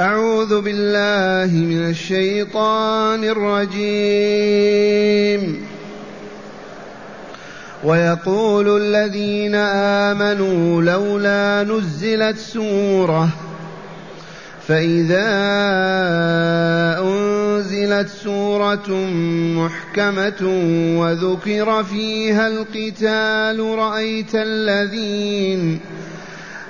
أعوذ بالله من الشيطان الرجيم. ويقول الذين آمنوا لولا نزلت سورة فإذا أنزلت سورة محكمة وذكر فيها القتال رأيت الذين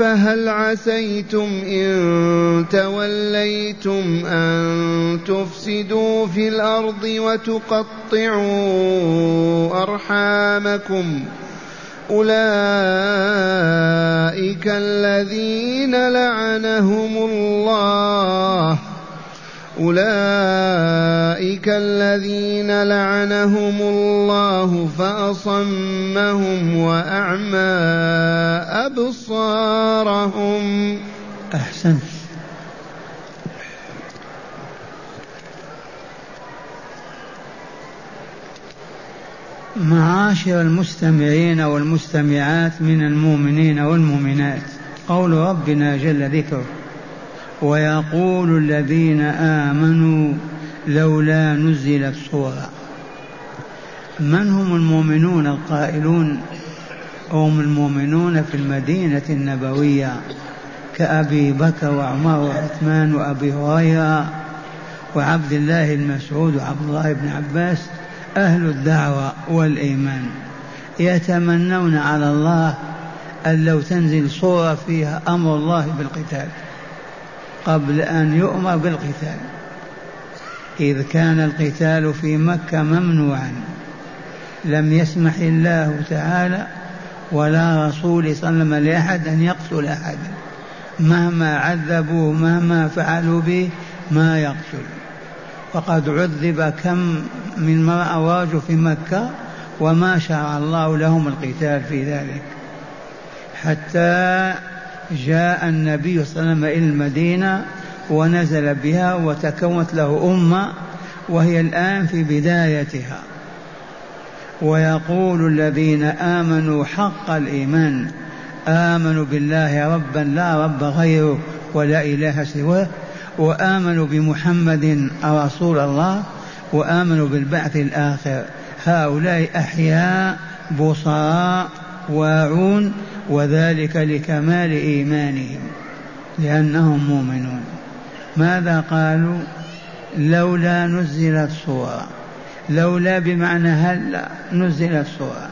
فهل عسيتم إن توليتم أن تفسدوا في الأرض وتقطعوا أرحامكم؟ أولئك الذين لعنهم الله. أولئك الذين لعنهم الله فأصمهم وأعمى أبصارهم. أحسنت. معاشر المستمعين والمستمعات من المؤمنين والمؤمنات قول ربنا جل ذكره. ويقول الذين آمنوا لولا نزلت سورة من هم المؤمنون القائلون هم المؤمنون في المدينة النبوية؟ كأبي بكر وعمر وعثمان وأبي هريرة وعبد الله المسعود وعبد الله بن عباس أهل الدعوة والإيمان. يتمنون على الله أن لو تنزل صورة فيها أمر الله بالقتال. قبل أن يؤمر بالقتال. إذ كان القتال في مكة ممنوعا. لم يسمح الله تعالى ولا رسول صلى الله عليه وسلم لأحد أن يقتل أحدا مهما عذبوه مهما فعلوا به ما يقتل. وقد عذب كم من امرأة واجوا في مكة وما شرع الله لهم القتال في ذلك. حتى جاء النبي صلى الله عليه وسلم إلى المدينة ونزل بها وتكونت له أمة وهي الآن في بدايتها. ويقول الذين آمنوا حق الإيمان آمنوا بالله ربا لا رب غيره ولا إله سواه وآمنوا بمحمد رسول الله وآمنوا بالبعث الآخر. هؤلاء أحياء بصراء. واعون وذلك لكمال إيمانهم لأنهم مؤمنون. ماذا قالوا؟ لولا نزلت صورة لولا بمعنى هلا نزلت صورة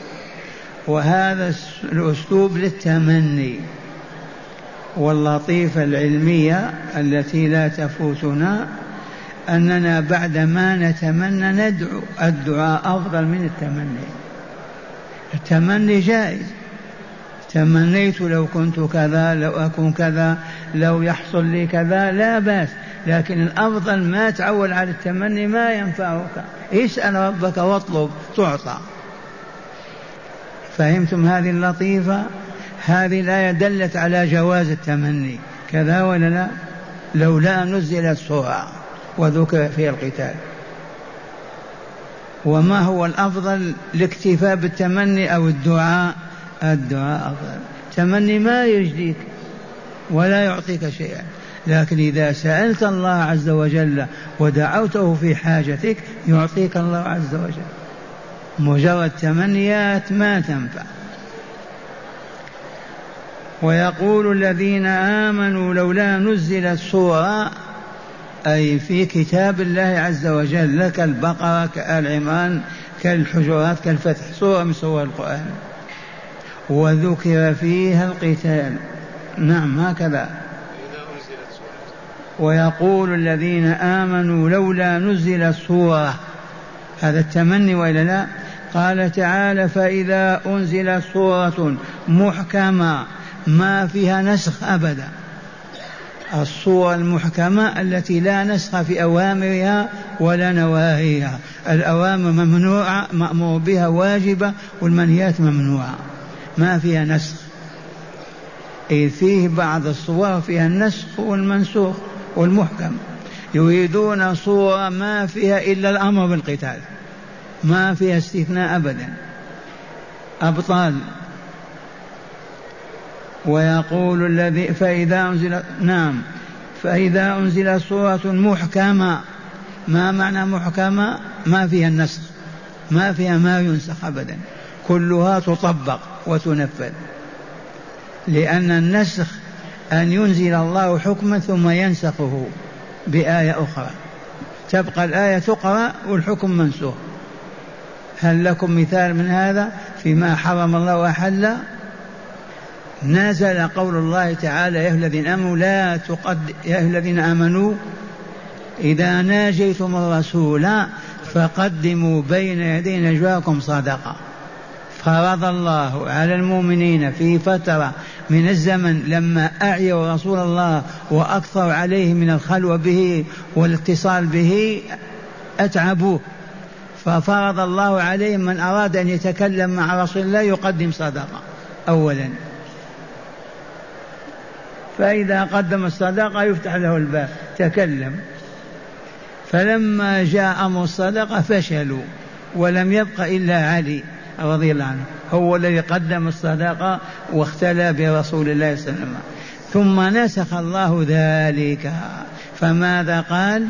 وهذا الأسلوب للتمني واللطيفة العلمية التي لا تفوتنا أننا بعد ما نتمنى ندعو الدعاء أفضل من التمني. التمني جائز. تمنيت لو كنت كذا لو أكون كذا لو يحصل لي كذا لا بأس. لكن الأفضل ما تعول على التمني ما ينفعك. اسأل ربك واطلب تعطى. فهمتم هذه اللطيفة؟ هذه الآية دلت على جواز التمني. كذا ولا لا؟ لولا نزلت سورة وذكر في القتال. وما هو الأفضل الاكتفاء بالتمني أو الدعاء؟ الدعاء أفضل. تمني ما يجديك ولا يعطيك شيئا. لكن إذا سألت الله عز وجل ودعوته في حاجتك يعطيك الله عز وجل. مجرد تمنيات ما تنفع. ويقول الذين آمنوا لولا نزلت سورة أي في كتاب الله عز وجل كالبقرة كآل عمران كالحجرات كالفتح. سورة من سور القرآن. وذكر فيها القتال. نعم هكذا. ويقول الذين آمنوا لولا نزلت سورة. هذا التمني وإلا لا؟ قال تعالى فإذا أنزلت سورة محكمة ما فيها نسخ أبدا. الصور المحكمة التي لا نسخ في أوامرها ولا نواهيها. الأوامر ممنوعة مأمور بها واجبة والمنهيات ممنوعة. ما فيها نسخ. إذ فيه بعض الصور فيها النسخ والمنسوخ والمحكم. يريدون صورة ما فيها إلا الأمر بالقتال. ما فيها استثناء أبدا. أبطال ويقول الذي فإذا أنزل نعم. فإذا أنزل سورة محكمة ما معنى محكمة؟ ما فيها النسخ. ما فيها ما ينسخ أبدا. كلها تطبق وتنفذ. لأن النسخ أن ينزل الله حكما ثم ينسخه بآية أخرى. تبقى الآية تقرأ والحكم منسوخ. هل لكم مثال من هذا؟ فيما حرم الله وأحل نزل قول الله تعالى يا الذين آمنوا لا تقد يا الذين آمنوا إذا ناجيتم الرسول فقدموا بين يدي نجواكم صدقة. فرض الله على المؤمنين في فترة من الزمن لما أعيوا رسول الله واكثروا عليه من الخلوة به والاتصال به أتعبوه. ففرض الله عليهم من أراد أن يتكلم مع رسول الله يقدم صدقة اولا. فإذا قدم الصدقة يفتح له الباب. تكلم. فلما جاء أمر الصدقة فشلوا ولم يبق إلا علي رضي الله عنه هو الذي قدم الصدقة واختلى برسول الله صلى الله عليه وسلم. ثم نسخ الله ذلك. فماذا قال؟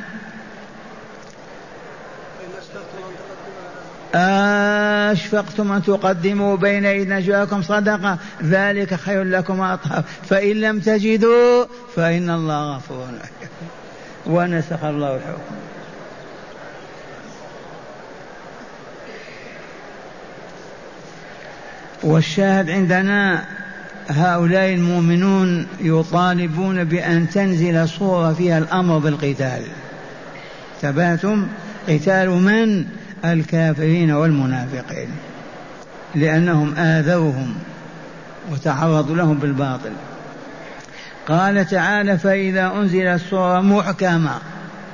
أشفقتم أن تقدموا بين أيدي نجواكم صدقة ذلك خير لكم أطهر فإن لم تجدوا فإن الله غفور ونسخ الله الحكم. والشاهد عندنا هؤلاء المؤمنون يطالبون بأن تنزل صورة فيها الأمر بالقتال. تباتم قتال من؟ الكافرين والمنافقين لأنهم آذوهم وتعرضوا لهم بالباطل. قال تعالى فإذا أنزل السورة محكمة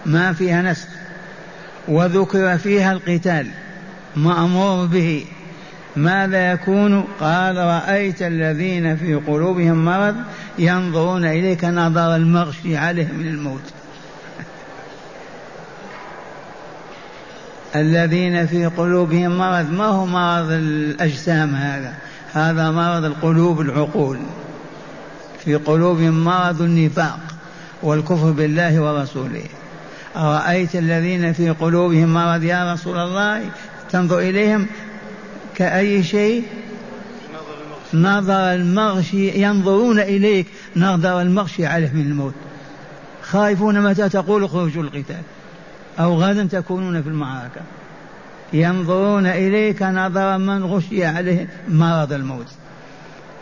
ما فيها نسخ وذكر فيها القتال مأمور به ماذا يكون؟ قال رأيت الذين في قلوبهم مرض ينظرون إليك نظر المغشي عليه من الموت الذين في قلوبهم مرض ما هو مرض الأجسام هذا؟ هذا مرض القلوب العقول. في قلوبهم مرض النفاق والكفر بالله ورسوله. أرأيت الذين في قلوبهم مرض يا رسول الله؟ تنظر إليهم كأي شيء؟ نظر المغشي ينظرون إليك. نظر المغشي عليه من الموت. خائفون متى تقول خرجوا القتال. أو غدا تكونون في المعركة. ينظرون إليك نظر من غشي عليه مرض الموت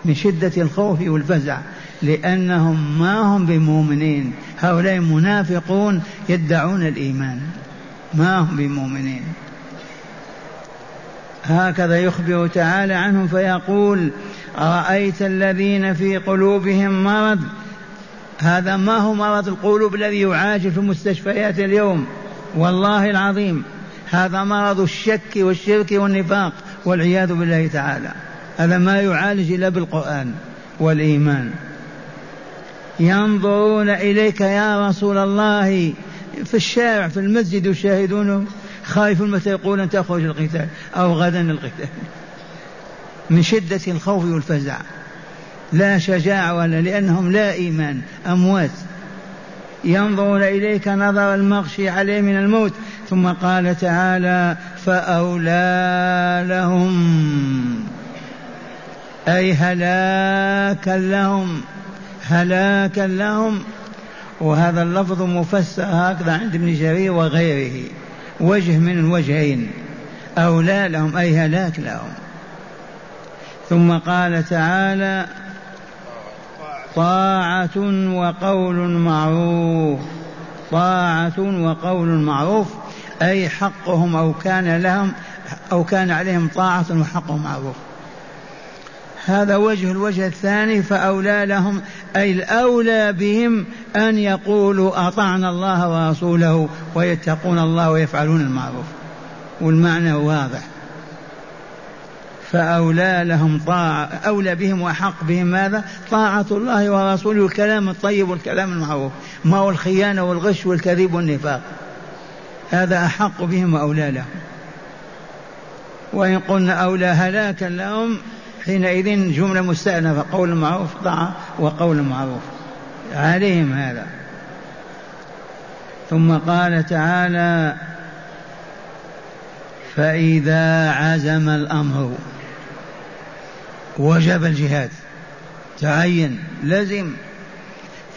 من شدة الخوف والفزع لأنهم ما هم بمؤمنين. هؤلاء منافقون يدعون الإيمان. ما هم بمؤمنين. هكذا يخبر تعالى عنهم فيقول أرأيت الذين في قلوبهم مرض. هذا ما هو مرض القلوب الذي يعاجل في المستشفيات اليوم؟ والله العظيم هذا مرض الشك والشرك والنفاق والعياذ بالله تعالى. هذا ما يعالج إلا بالقرآن والإيمان. ينظرون إليك يا رسول الله في الشارع في المسجد يشاهدونه خايف متى يقول أن تخرج القتال أو غدا القتال. من شدة الخوف والفزع. لا شجاعة ولا لأنهم لا إيمان أموات. ينظرون إليك نظر المغشي عليه من الموت. ثم قال تعالى فأولى لهم. أي هلاكا لهم. هلاكا لهم. وهذا اللفظ مفسر هكذا عند ابن جرير وغيره. وجه من الوجهين أولى لهم أي هلاك لهم. ثم قال تعالى طاعة وقول معروف. طاعة وقول معروف أي حقهم أو كان لهم أو كان عليهم طاعة وحقهم معروف. هذا وجه الوجه الثاني فأولى لهم أي الأولى بهم أن يقولوا أطعنا الله ورسوله ويتقون الله ويفعلون المعروف. والمعنى واضح. فأولى لهم طاعة أولى بهم وأحق بهم ماذا؟ طاعة الله ورسوله الكلام الطيب والكلام المعروف ما هو الخيانة والغش والكذب والنفاق. هذا أحق بهم وأولى لهم. وإن قلنا أولى هلاكا لهم حينئذ جملة مستأنفة قول معروف طاعة وقول معروف. عليهم هذا. ثم قال تعالى فإذا عزم الأمر. وجب الجهاد. تعين لزم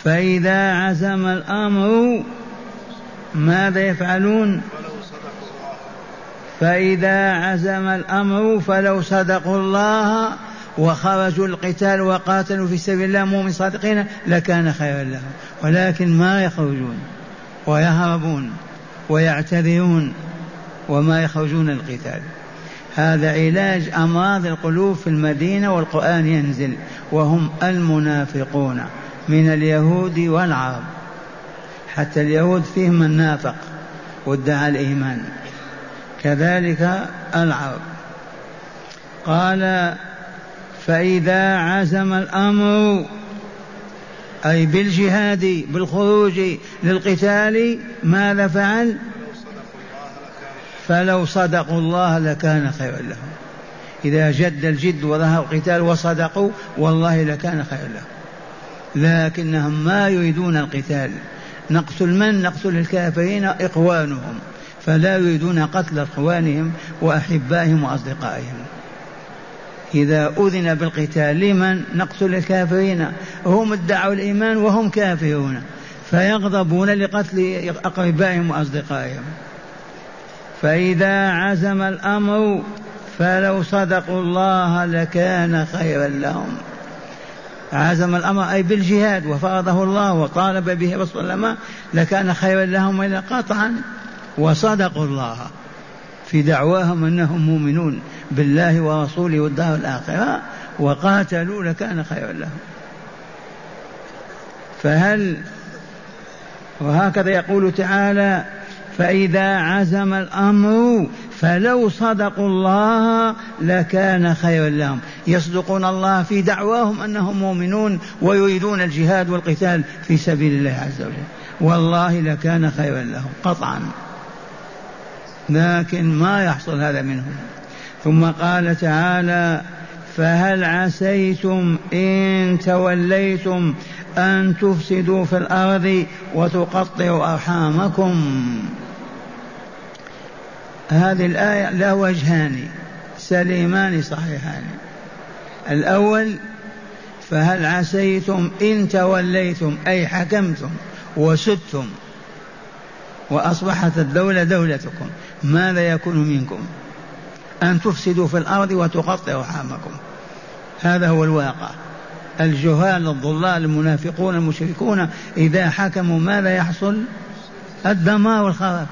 فإذا عزم الأمر ماذا يفعلون؟ فإذا عزم الأمر فلو صدقوا الله وخرجوا القتال وقاتلوا في سبيل الله مؤمن صادقين لكان خيرا لهم. ولكن ما يخرجون؟ ويهربون ويعتذرون وما يخرجون القتال. هذا علاج أمراض القلوب في المدينة والقرآن ينزل وهم المنافقون من اليهود والعرب. حتى اليهود فيهم من نافق وادعى الإيمان. كذلك العرب. قال فإذا عزم الأمر أي بالجهاد بالخروج للقتال ماذا فعل؟ فلو صدقوا الله لكان خيرا لهم. إذا جد الجد وظهر القتال وصدقوا والله لكان خيرا لهم. لكنهم ما يريدون القتال. نقتل من؟ نقتل الكافرين إخوانهم. فلا يريدون قتل إخوانهم وأحبائهم وأصدقائهم. إذا أذن بالقتال لمن؟ نقتل الكافرين. هم ادعوا الإيمان وهم كافرون. فيغضبون لقتل أقربائهم وأصدقائهم. فإذا عزم الأمر فلو صدقوا الله لكان خيرا لهم. عزم الأمر أي بالجهاد وفرضه الله وطالب به رسول الله لكان خيرا لهم إلا قطعا وصدقوا الله في دعواهم أنهم مؤمنون بالله ورسوله والدار الآخرة وقاتلوا لكان خيرا لهم. فهل وهكذا يقول تعالى فإذا عزم الأمر فلو صدقوا الله لكان خيرا لهم. يصدقون الله في دعواهم أنهم مؤمنون ويريدون الجهاد والقتال في سبيل الله عز وجل. والله لكان خيرا لهم قطعا. لكن ما يحصل هذا منهم. ثم قال تعالى فهل عسيتم إن توليتم أن تفسدوا في الأرض وتقطعوا أرحامكم؟ هذه الآية لا وجهان سليمان صحيحان. الأول فهل عسيتم إن توليتم أي حكمتم وسدتم وأصبحت الدولة دولتكم ماذا يكون منكم؟ أن تفسدوا في الأرض وتقطعوا أرحامكم هذا هو الواقع. الجهال الضلال المنافقون المشركون إذا حكموا ماذا يحصل؟ الدمار والخراب.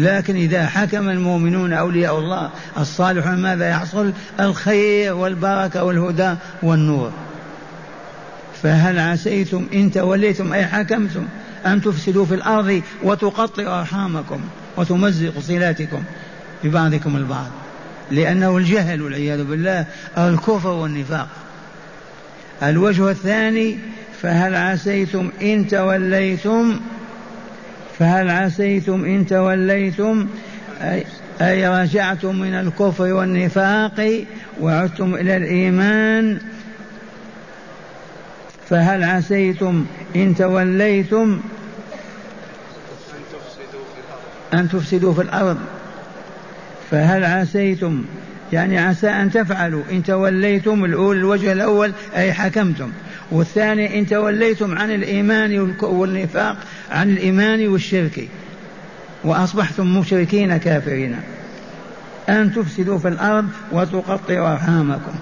لكن إذا حكم المؤمنون أولياء الله الصالحون ماذا يحصل؟ الخير والبركة والهدى والنور. فهل عسيتم إن توليتم أي حكمتم أن تفسدوا في الأرض وتقطعوا أرحامكم وتمزقوا صلاتكم ببعضكم البعض؟ لأنه الجهل والعياذ بالله الكفر والنفاق. الوجه الثاني فهل عسيتم إن توليتم فهل عسيتم إن توليتم؟ أي, رجعتم من الكفر والنفاق وعدتم إلى الإيمان. فهل عسيتم إن توليتم أن تفسدوا في الأرض؟ فهل عسيتم؟ يعني عسى أن تفعلوا. إن توليتم الأول الوجه الأول أي حكمتم. والثاني إن توليتم عن الإيمان والنفاق عن الإيمان والشرك. وأصبحتم مشركين كافرين. أن تفسدوا في الأرض وتقطعوا أرحامكم.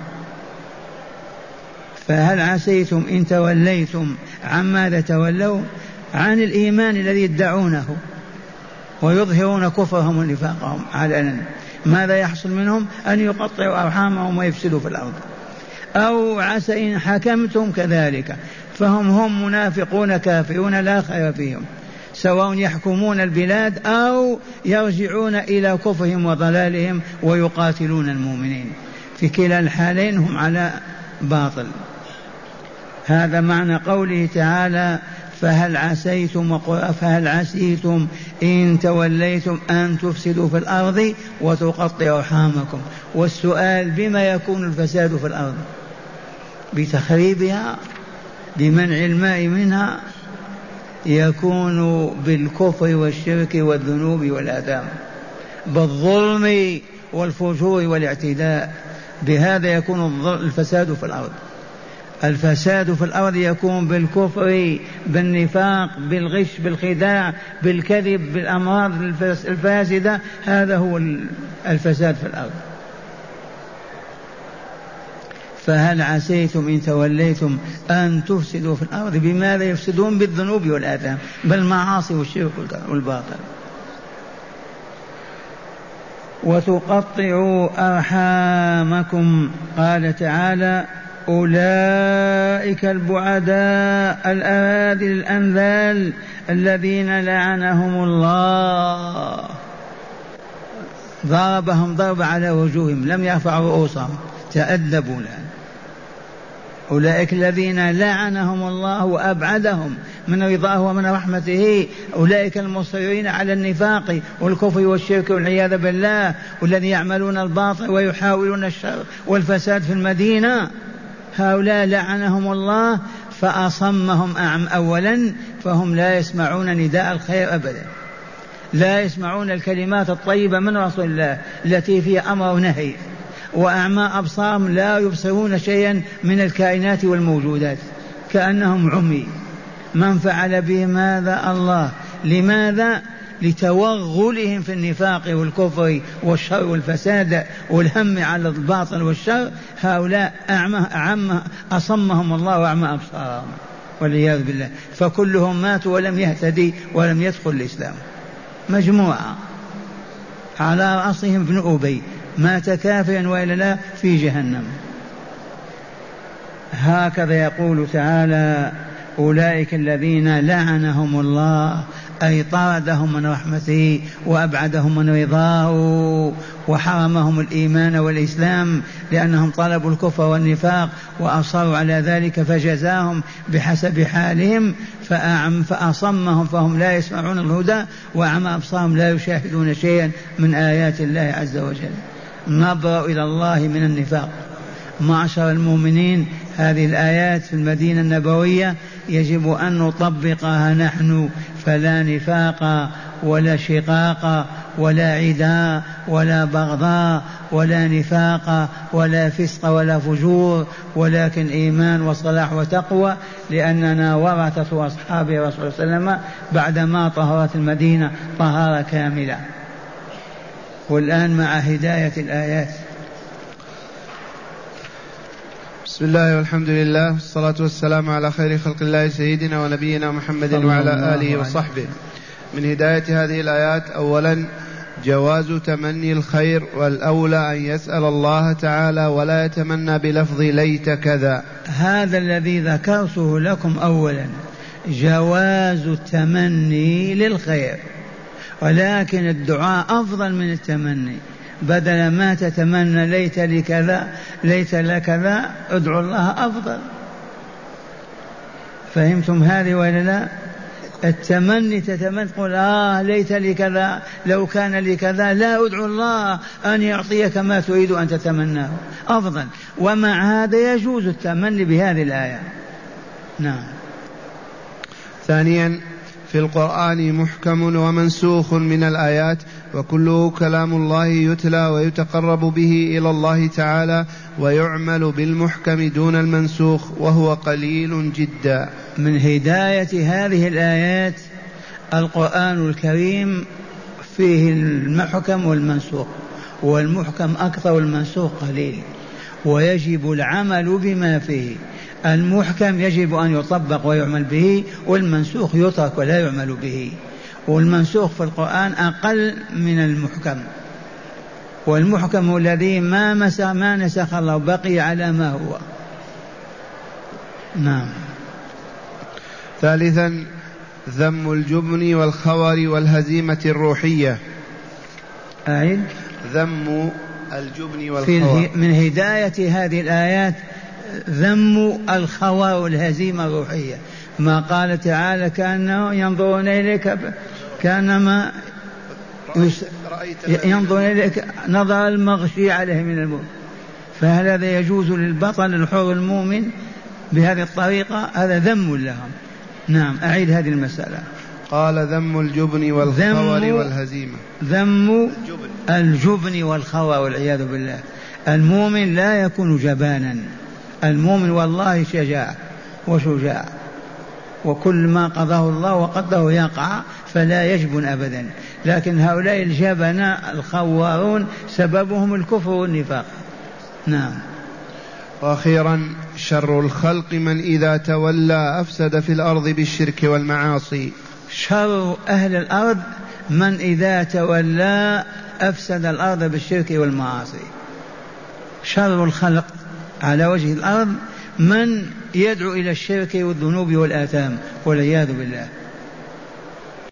فهل عسيتم إن توليتم عن ماذا تولوا؟ عن الإيمان الذي يدعونه ويظهرون كفرهم ونفاقهم علنا ماذا يحصل منهم؟ أن يقطعوا أرحامهم ويفسدوا في الأرض. أو عسى إن حكمتم كذلك. فهم هم منافقون كافرون لا خير فيهم. سواء يحكمون البلاد أو يرجعون إلى كفرهم وضلالهم ويقاتلون المؤمنين. في كلا الحالين هم على باطل. هذا معنى قوله تعالى فهل عسيتم فهل عسيتم إن توليتم أن تفسدوا في الأرض وتقطعوا أرحامكم؟ والسؤال بما يكون الفساد في الأرض؟ بتخريبها بمنع الماء منها يكون بالكفر والشرك والذنوب والآثام. بالظلم والفجور والاعتداء. بهذا يكون الفساد في الأرض. الفساد في الأرض يكون بالكفر بالنفاق بالغش بالخداع بالكذب بالأمراض الفاسدة. هذا هو الفساد في الأرض. فهل عسيتم إن توليتم أن تفسدوا في الأرض؟ بماذا يفسدون؟ بالذنوب والآثام بالمعاصي والشرك والباطل. وتقطعوا أرحامكم. قال تعالى أولئك البعداء الأراذل الأنذال الذين لعنهم الله. ضربهم ضرب على وجوههم لم يرفعوا رؤوسهم. تأدبوا لهم أولئك الذين لعنهم الله وأبعدهم من رضاه ومن رحمته. أولئك المصرين على النفاق والكفر والشرك والعياذ بالله والذين يعملون الباطل ويحاولون الشر والفساد في المدينة. هؤلاء لعنهم الله فأصمهم أعم أولا فهم لا يسمعون نداء الخير أبدا. لا يسمعون الكلمات الطيبة من رسول الله التي فيها أمر ونهي. وأعمى أبصارهم لا يبصرون شيئا من الكائنات والموجودات. كأنهم عمي. من فعل بهم هذا الله؟ لماذا لتوغلهم في النفاق والكفر والشر والفساد والهم على الباطل والشر هؤلاء أعمى أعمى أصمهم الله وأعمى أبصارهم والعياذ بالله. فكلهم ماتوا ولم يهتدي ولم يدخل الإسلام. مجموعة على رأسهم ابن أبي. مات كافرا وإلا لا في جهنم. هكذا يقول تعالى أولئك الذين لعنهم الله اي طردهم من رحمته وأبعدهم من رضاه وحرمهم الإيمان والإسلام لأنهم طلبوا الكفر والنفاق وأصروا على ذلك فجزاهم بحسب حالهم فأعم فأصمهم فهم لا يسمعون الهدى وأعمى أبصارهم لا يشاهدون شيئا من آيات الله عز وجل. نبرأ إلى الله من النفاق. معشر المؤمنين هذه الآيات في المدينة النبوية يجب أن نطبقها نحن فلا نفاق ولا شقاق ولا عداء ولا بغضاء ولا نفاق ولا فسق ولا فجور ولكن إيمان وصلاح وتقوى لأننا ورثة أصحاب رسول الله صلى الله عليه وسلم بعدما طهرت المدينة طهارة كاملة. والآن مع هداية الآيات. بسم الله والحمد لله والصلاة والسلام على خير خلق الله سيدنا ونبينا محمد وعلى آله وصحبه. من هداية هذه الآيات أولا جواز تمني الخير والأولى أن يسأل الله تعالى ولا يتمنى بلفظ ليت كذا. هذا الذي ذكرته لكم أولا جواز التمني للخير ولكن الدعاء أفضل من التمني. بدل ما تتمنى ليت لي كذا ليت لك كذا ادعو الله أفضل. فهمتم هذه ولا لا؟ التمني تتمنى تقول آه ليت لي كذا لو كان لي كذا لا أدعو الله أن يعطيك ما تريد أن تتمناه. أفضل. ومع هذا يجوز التمني بهذه الآية. نعم. ثانيا في القرآن محكم ومنسوخ من الآيات وكله كلام الله يتلى ويتقرب به إلى الله تعالى ويعمل بالمحكم دون المنسوخ وهو قليل جدا. من هداية هذه الآيات القرآن الكريم فيه المحكم والمنسوخ والمحكم أكثر والمنسوخ قليل ويجب العمل بما فيه. المحكم يجب أن يطبق ويعمل به والمنسوخ يترك ولا يعمل به. والمنسوخ في القرآن أقل من المحكم. والمحكم الذي ما مسخ ما نسخ الله بقي على ما هو. نعم. ثالثا ذم الجبن والخور والهزيمة الروحية. أعيد. ذم الجبن والخور من هداية هذه الآيات ذم الخور والهزيمة الروحية. ما قال تعالى كأنه ينظرون إليك كأنما ينظر إليك نظر المغشي عليه من الموت. فهل هذا يجوز للبطل الحر المؤمن بهذه الطريقة؟ هذا ذم لهم. نعم أعيد هذه المسألة. قال ذم الجبن والخور والهزيمة. ذم الجبن. والخور والعياذ بالله. المؤمن لا يكون جبانا. المؤمن والله شجاع وشجاع. وكل ما قضاه الله وقدره يقع فلا يجبن أبدا. لكن هؤلاء الجبناء الخوارون سببهم الكفر والنفاق. نعم. وأخيرا شر الخلق من إذا تولى أفسد في الأرض بالشرك والمعاصي. شر أهل الأرض من إذا تولى أفسد الأرض بالشرك والمعاصي. شر الخلق على وجه الأرض من يدعو إلى الشرك والذنوب والآثام والعياذ بالله.